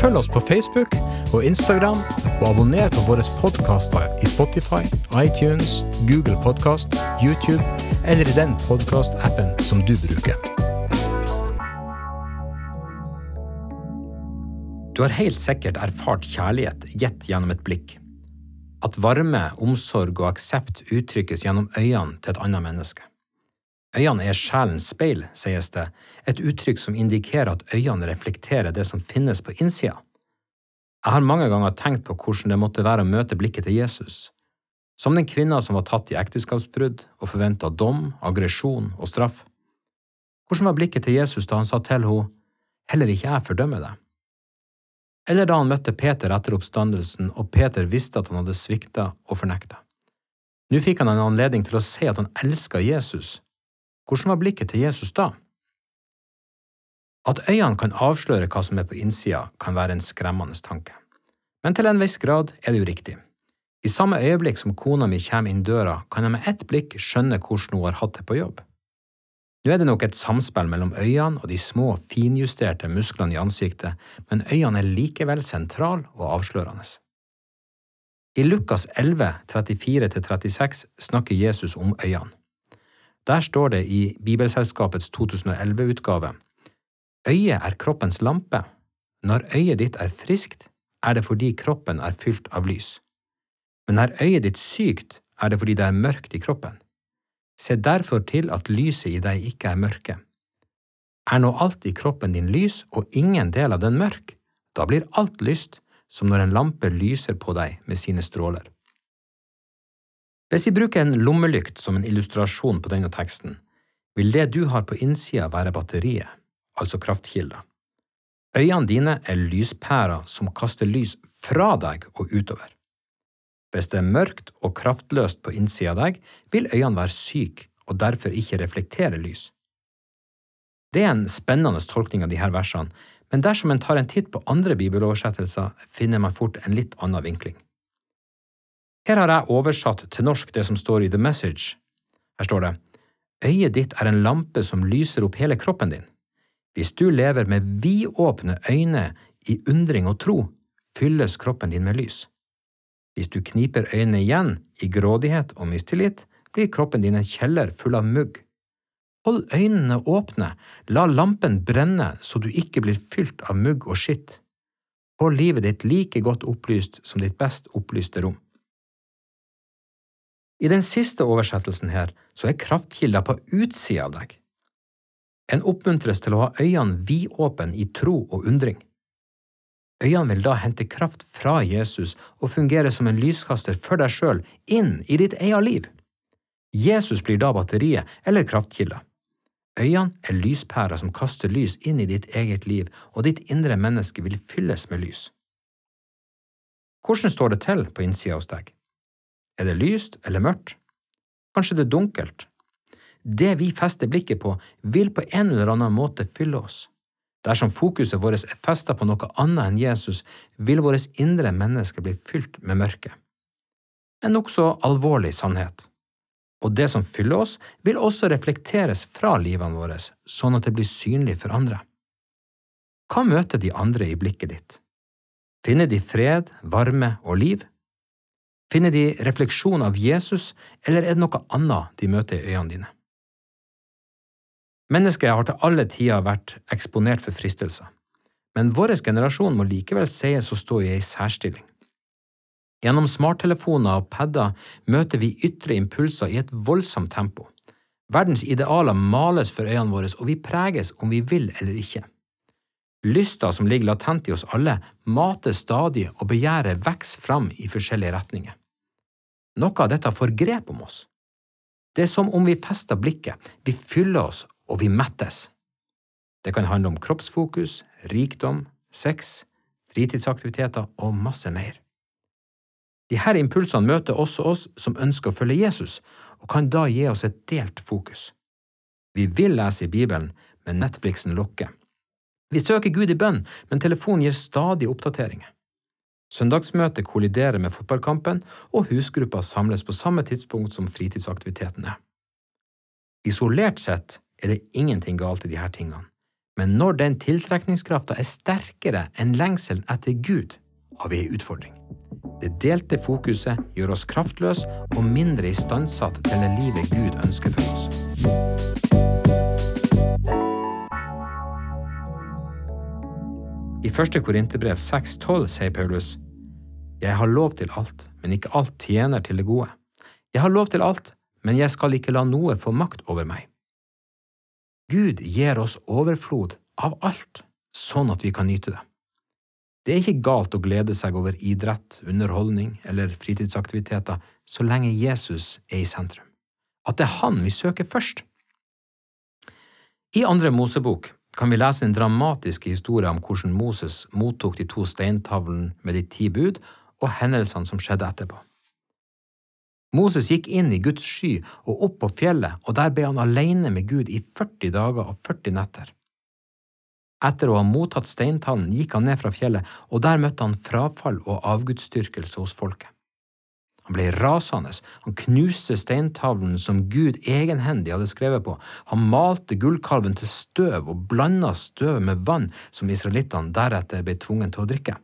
Følg oss på Facebook og Instagram, og abonner på våre podkaster i Spotify, iTunes, Google Podkast, YouTube eller i den podkastappen som du bruker. Du har helt sikkert erfart kjærlighet gitt gjennom et blikk. At varme, omsorg og aksept uttrykkes gjennom øynene til et annet menneske. Øynene er sjelens speil, sies det, et uttrykk som indikerer at øyene reflekterer det som finnes på innsida. Jeg har mange ganger tenkt på hvordan det måtte være å møte blikket til Jesus, som den kvinna som var tatt i ekteskapsbrudd og forventa dom, aggresjon og straff. Hvordan var blikket til Jesus da han sa til henne, Heller ikke jeg fordømmer deg? Eller da han møtte Peter etter oppstandelsen og Peter visste at han hadde svikta og fornekta. Nå fikk han en anledning til å se at han elska Jesus. Hvordan var blikket til Jesus da? At øynene kan avsløre hva som er på innsida, kan være en skremmende tanke. Men til en viss grad er det jo riktig. I samme øyeblikk som kona mi kommer inn døra, kan jeg med ett blikk skjønne hvordan hun har hatt det på jobb. Nå er det nok et samspill mellom øynene og de små, finjusterte musklene i ansiktet, men øynene er likevel sentrale og avslørende. I Lukas 11, 34–36 snakker Jesus om øynene. Der står det i Bibelselskapets 2011-utgave Øyet er kroppens lampe. Når øyet ditt er friskt, er det fordi kroppen er fylt av lys. Men er øyet ditt sykt, er det fordi det er mørkt i kroppen. Se derfor til at lyset i deg ikke er mørke. Er nå alt i kroppen din lys og ingen del av den mørk, da blir alt lyst som når en lampe lyser på deg med sine stråler. Hvis vi bruker en lommelykt som en illustrasjon på denne teksten, vil det du har på innsida være batteriet, altså kraftkilder. Øynene dine er lyspærer som kaster lys fra deg og utover. Hvis det er mørkt og kraftløst på innsida av deg, vil øynene være syke og derfor ikke reflektere lys. Det er en spennende tolkning av disse versene, men dersom en tar en titt på andre bibeloversettelser, finner man fort en litt annen vinkling. Her har jeg oversatt til norsk det som står i The Message. Her står det Øyet ditt er en lampe som lyser opp hele kroppen din. Hvis du lever med vidåpne øyne i undring og tro, fylles kroppen din med lys. Hvis du kniper øynene igjen i grådighet og mistillit, blir kroppen din en kjeller full av mugg. Hold øynene åpne, la lampen brenne så du ikke blir fylt av mugg og skitt. Hold livet ditt like godt opplyst som ditt best opplyste rom. I den siste oversettelsen her så er kraftkilda på utsida av deg. En oppmuntres til å ha øynene vidåpne i tro og undring. Øynene vil da hente kraft fra Jesus og fungere som en lyskaster for deg sjøl inn i ditt eget liv. Jesus blir da batteriet eller kraftkilda. Øynene er lyspærer som kaster lys inn i ditt eget liv, og ditt indre menneske vil fylles med lys. Hvordan står det til på innsida hos deg? Er det lyst eller mørkt? Kanskje det er dunkelt? Det vi fester blikket på, vil på en eller annen måte fylle oss. Dersom fokuset vårt er festet på noe annet enn Jesus, vil vårt indre menneske bli fylt med mørke. En nokså alvorlig sannhet. Og det som fyller oss, vil også reflekteres fra livene våre, sånn at det blir synlig for andre. Hva møter de andre i blikket ditt? Finner de fred, varme og liv? Finner de refleksjon av Jesus, eller er det noe annet de møter i øynene dine? Mennesket har til alle tider vært eksponert for fristelser, men vår generasjon må likevel sies å stå i ei særstilling. Gjennom smarttelefoner og padder møter vi ytre impulser i et voldsomt tempo. Verdens idealer males for øynene våre, og vi preges om vi vil eller ikke. Lysta som ligger latent i oss alle, mater stadig, og begjæret vokser fram i forskjellige retninger. Noe av dette får grep om oss. Det er som om vi fester blikket, vi fyller oss og vi mettes. Det kan handle om kroppsfokus, rikdom, sex, fritidsaktiviteter og masse mer. Disse impulsene møter også oss som ønsker å følge Jesus, og kan da gi oss et delt fokus. Vi vil lese i Bibelen, men Netflixen lokker. Vi søker Gud i bønn, men telefonen gir stadig oppdateringer. Søndagsmøtet kolliderer med fotballkampen, og husgruppa samles på samme tidspunkt som fritidsaktivitetene. Isolert sett er det ingenting galt i disse tingene, men når den tiltrekningskrafta er sterkere enn lengselen etter Gud, har vi ei utfordring. Det delte fokuset gjør oss kraftløse og mindre istandsatt til det livet Gud ønsker for oss. I første Korinterbrev 6,12 sier Paulus, Jeg har lov til alt, men ikke alt tjener til det gode. Jeg har lov til alt, men jeg skal ikke la noe få makt over meg. Gud gir oss overflod av alt, sånn at vi kan nyte det. Det er ikke galt å glede seg over idrett, underholdning eller fritidsaktiviteter så lenge Jesus er i sentrum. At det er Han vi søker først. I Andre Mosebok kan vi lese en dramatisk historie om hvordan Moses mottok de to steintavlene med de ti bud, og hendelsene som skjedde etterpå. Moses gikk inn i Guds sky og opp på fjellet, og der ble han alene med Gud i 40 dager og 40 netter. Etter å ha mottatt steintannen gikk han ned fra fjellet, og der møtte han frafall og avgudsdyrkelse hos folket. Han ble rasende, han knuste steintavlen som Gud egenhendig hadde skrevet på, han malte gullkalven til støv og blanda støvet med vann som israelittene deretter ble tvunget til å drikke.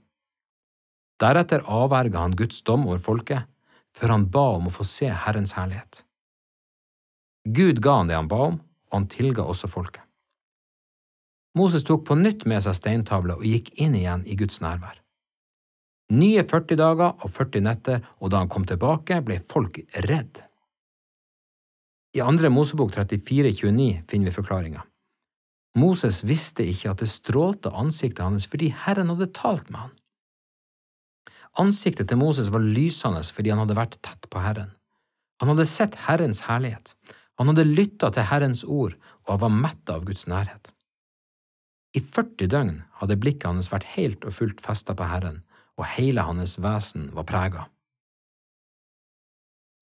Deretter avverga han Guds dom over folket, før han ba om å få se Herrens herlighet. Gud ga han det han ba om, og han tilga også folket. Moses tok på nytt med seg steintavla og gikk inn igjen i Guds nærvær. Nye 40 dager og 40 netter, og da han kom tilbake, ble folk redd. I andre Mosebok 34,29 finner vi forklaringa. Moses visste ikke at det strålte ansiktet hans fordi Herren hadde talt med han. Ansiktet til Moses var lysende fordi han hadde vært tett på Herren. Han hadde sett Herrens herlighet, han hadde lytta til Herrens ord, og han var mett av Guds nærhet. I 40 døgn hadde blikket hans vært helt og fullt festa på Herren, og hele hans vesen var prega.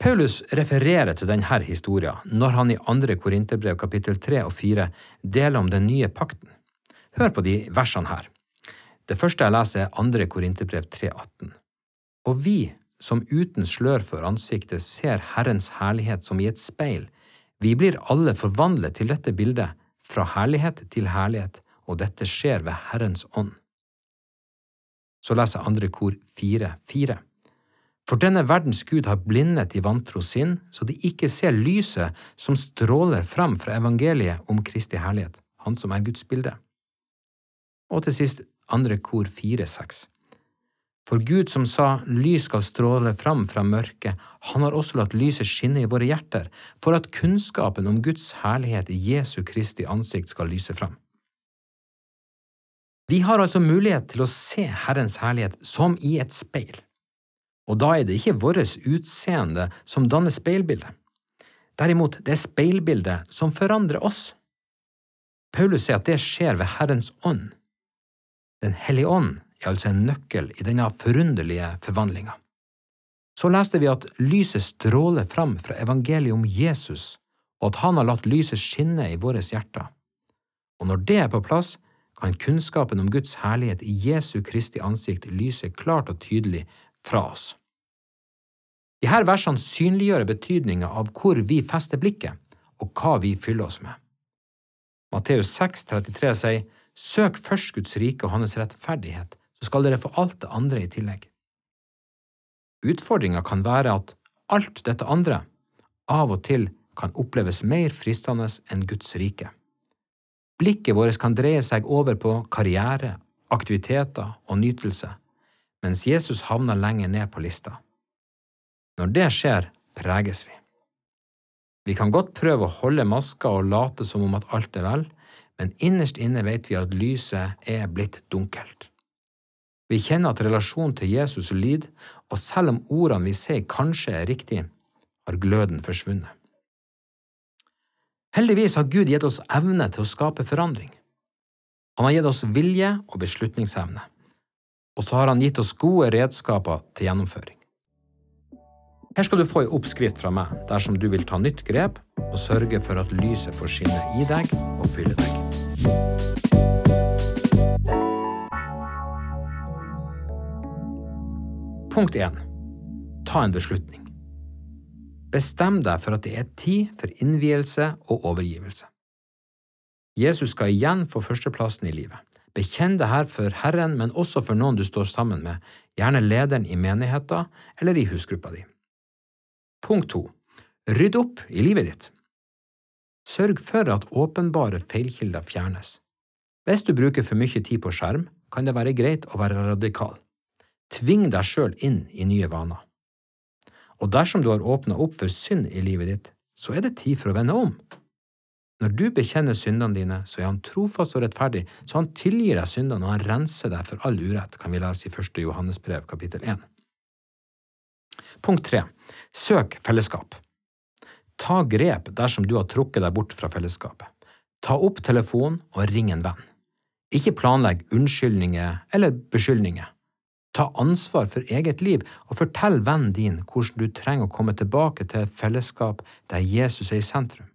Paulus refererer til denne historien når han i andre Korinterbrev kapittel 3 og 4 deler om den nye pakten. Hør på de versene her. Det første jeg leser, er andre Korinterbrev 3,18. Og vi, som uten slør for ansiktet ser Herrens herlighet som i et speil, vi blir alle forvandlet til dette bildet, fra herlighet til herlighet, og dette skjer ved Herrens ånd. Så leser andre kor fire, fire. For denne verdens Gud har blindet i vantro sinn, så de ikke ser lyset som stråler fram fra evangeliet om Kristi herlighet, Han som er Guds bilde. Og til sist andre kor fire, seks. For Gud som sa lys skal stråle fram fra mørket, han har også latt lyset skinne i våre hjerter, for at kunnskapen om Guds herlighet i Jesu Kristi ansikt skal lyse fram. Vi har altså mulighet til å se Herrens herlighet som i et speil, og da er det ikke vårt utseende som danner speilbildet. Derimot, det er speilbildet som forandrer oss. Paulus sier at det skjer ved Herrens ånd. Den hellige ånd er altså en nøkkel i denne forunderlige forvandlinga. Så leste vi at lyset stråler fram fra evangeliet om Jesus, og at han har latt lyset skinne i våre hjerter. Og når det er på plass, kan kunnskapen om Guds herlighet i Jesu Kristi ansikt lyse klart og tydelig fra oss. De her versene synliggjør betydninga av hvor vi fester blikket, og hva vi fyller oss med. Matteus 6, 33 sier, Søk først Guds rike og hans rettferdighet, så skal dere få alt det andre i tillegg. Utfordringa kan være at alt dette andre av og til kan oppleves mer fristende enn Guds rike. Blikket vårt kan dreie seg over på karriere, aktiviteter og nytelse, mens Jesus havner lenger ned på lista. Når det skjer, preges vi. Vi kan godt prøve å holde maska og late som om at alt er vel, men innerst inne vet vi at lyset er blitt dunkelt. Vi kjenner at relasjonen til Jesus lider, og selv om ordene vi sier kanskje er riktige, har gløden forsvunnet. Heldigvis har Gud gitt oss evne til å skape forandring. Han har gitt oss vilje og beslutningsevne, og så har han gitt oss gode redskaper til gjennomføring. Her skal du få ei oppskrift fra meg dersom du vil ta nytt grep og sørge for at lyset får skinne i deg og fylle deg. Punkt 1. Ta en beslutning. Bestem deg for at det er tid for innvielse og overgivelse. Jesus skal igjen få førsteplassen i livet. Bekjenn det her for Herren, men også for noen du står sammen med, gjerne lederen i menigheten eller i husgruppa di. Punkt to. Rydd opp i livet ditt. Sørg for at åpenbare feilkilder fjernes. Hvis du bruker for mye tid på skjerm, kan det være greit å være radikal. Tving deg sjøl inn i nye vaner. Og dersom du har åpna opp for synd i livet ditt, så er det tid for å vende om. Når du bekjenner syndene dine, så er han trofast og rettferdig, så han tilgir deg syndene og han renser deg for all urett, kan vi lese i første Johannesbrev kapittel 1. Punkt tre. Søk fellesskap. Ta grep dersom du har trukket deg bort fra fellesskapet. Ta opp telefonen og ring en venn. Ikke planlegg unnskyldninger eller beskyldninger. Ta ansvar for eget liv og fortell vennen din hvordan du trenger å komme tilbake til et fellesskap der Jesus er i sentrum.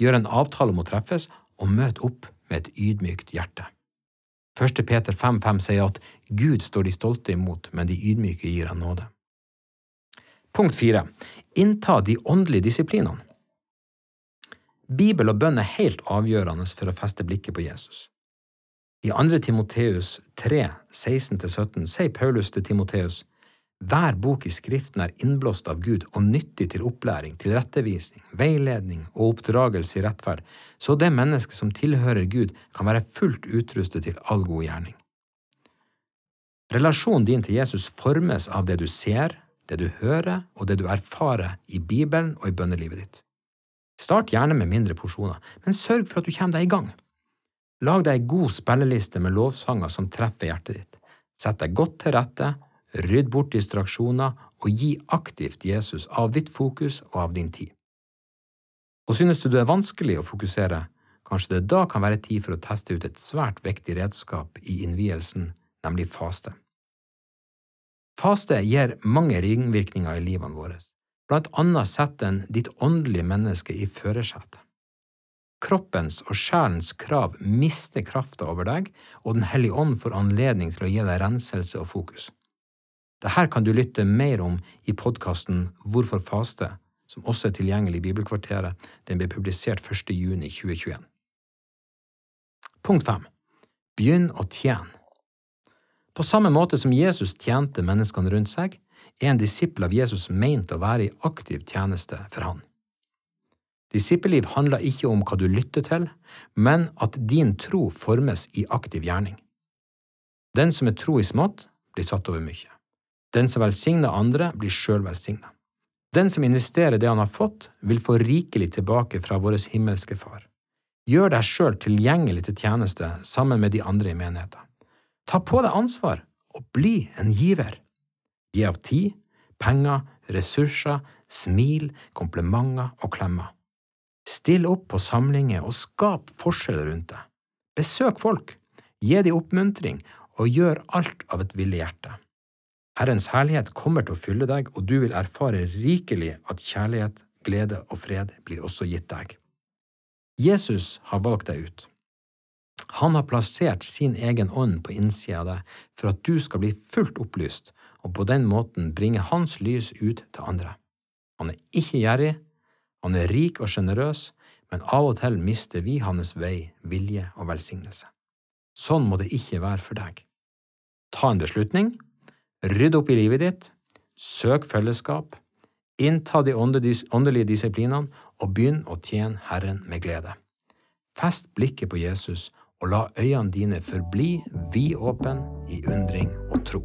Gjør en avtale om å treffes, og møt opp med et ydmykt hjerte. 1. Peter 5,5 sier at Gud står de stolte imot, men de ydmyke gir han nåde. Punkt fire. Innta de åndelige disiplinene. Bibel og bønn er helt avgjørende for å feste blikket på Jesus. I 2. Timoteus 3, 16–17 sier Paulus til Timoteus hver bok i Skriften er innblåst av Gud og nyttig til opplæring, tilrettevisning, veiledning og oppdragelse i rettferd, så det mennesket som tilhører Gud, kan være fullt utrustet til all god gjerning. Relasjonen din til Jesus formes av det du ser, det du hører og det du erfarer i Bibelen og i bønnelivet ditt. Start gjerne med mindre porsjoner, men sørg for at du kommer deg i gang. Lag deg ei god spilleliste med lovsanger som treffer hjertet ditt. Sett deg godt til rette, rydd bort distraksjoner og gi aktivt Jesus av ditt fokus og av din tid. Og synes du det er vanskelig å fokusere, kanskje det da kan være tid for å teste ut et svært viktig redskap i innvielsen, nemlig faste. Faste gir mange ringvirkninger i livene våre, blant annet setter den ditt åndelige menneske i førersetet. Kroppens og sjelens krav mister krafta over deg, og Den hellige ånd får anledning til å gi deg renselse og fokus. Dette kan du lytte mer om i podkasten Hvorfor faste, som også er tilgjengelig i Bibelkvarteret. Den ble publisert 1. juni 2021. Punkt 5. Begynn å tjene. På samme måte som Jesus tjente menneskene rundt seg, er en disippel av Jesus meint å være i aktiv tjeneste for han. Disippelliv handler ikke om hva du lytter til, men at din tro formes i aktiv gjerning. Den som er tro i smått, blir satt over mye. Den som velsigner andre, blir sjøl velsigna. Den som investerer det han har fått, vil få rikelig tilbake fra vår himmelske Far. Gjør deg sjøl tilgjengelig til tjeneste sammen med de andre i menigheten. Ta på deg ansvar og bli en giver. Gi av tid, penger, ressurser, smil, komplimenter og klemmer. Still opp på samlinger og skap forskjell rundt deg. Besøk folk, gi dem oppmuntring og gjør alt av et villig hjerte. Herrens herlighet kommer til å fylle deg, og du vil erfare rikelig at kjærlighet, glede og fred blir også gitt deg. Jesus har valgt deg ut. Han har plassert sin egen ånd på innsida av deg for at du skal bli fullt opplyst og på den måten bringe hans lys ut til andre. Han er ikke gjerrig, han er rik og sjenerøs, men av og til mister vi hans vei, vilje og velsignelse. Sånn må det ikke være for deg. Ta en beslutning, rydd opp i livet ditt, søk fellesskap, innta de åndelige disiplinene og begynn å tjene Herren med glede. Fest blikket på Jesus og la øynene dine forbli vidåpne i undring og tro.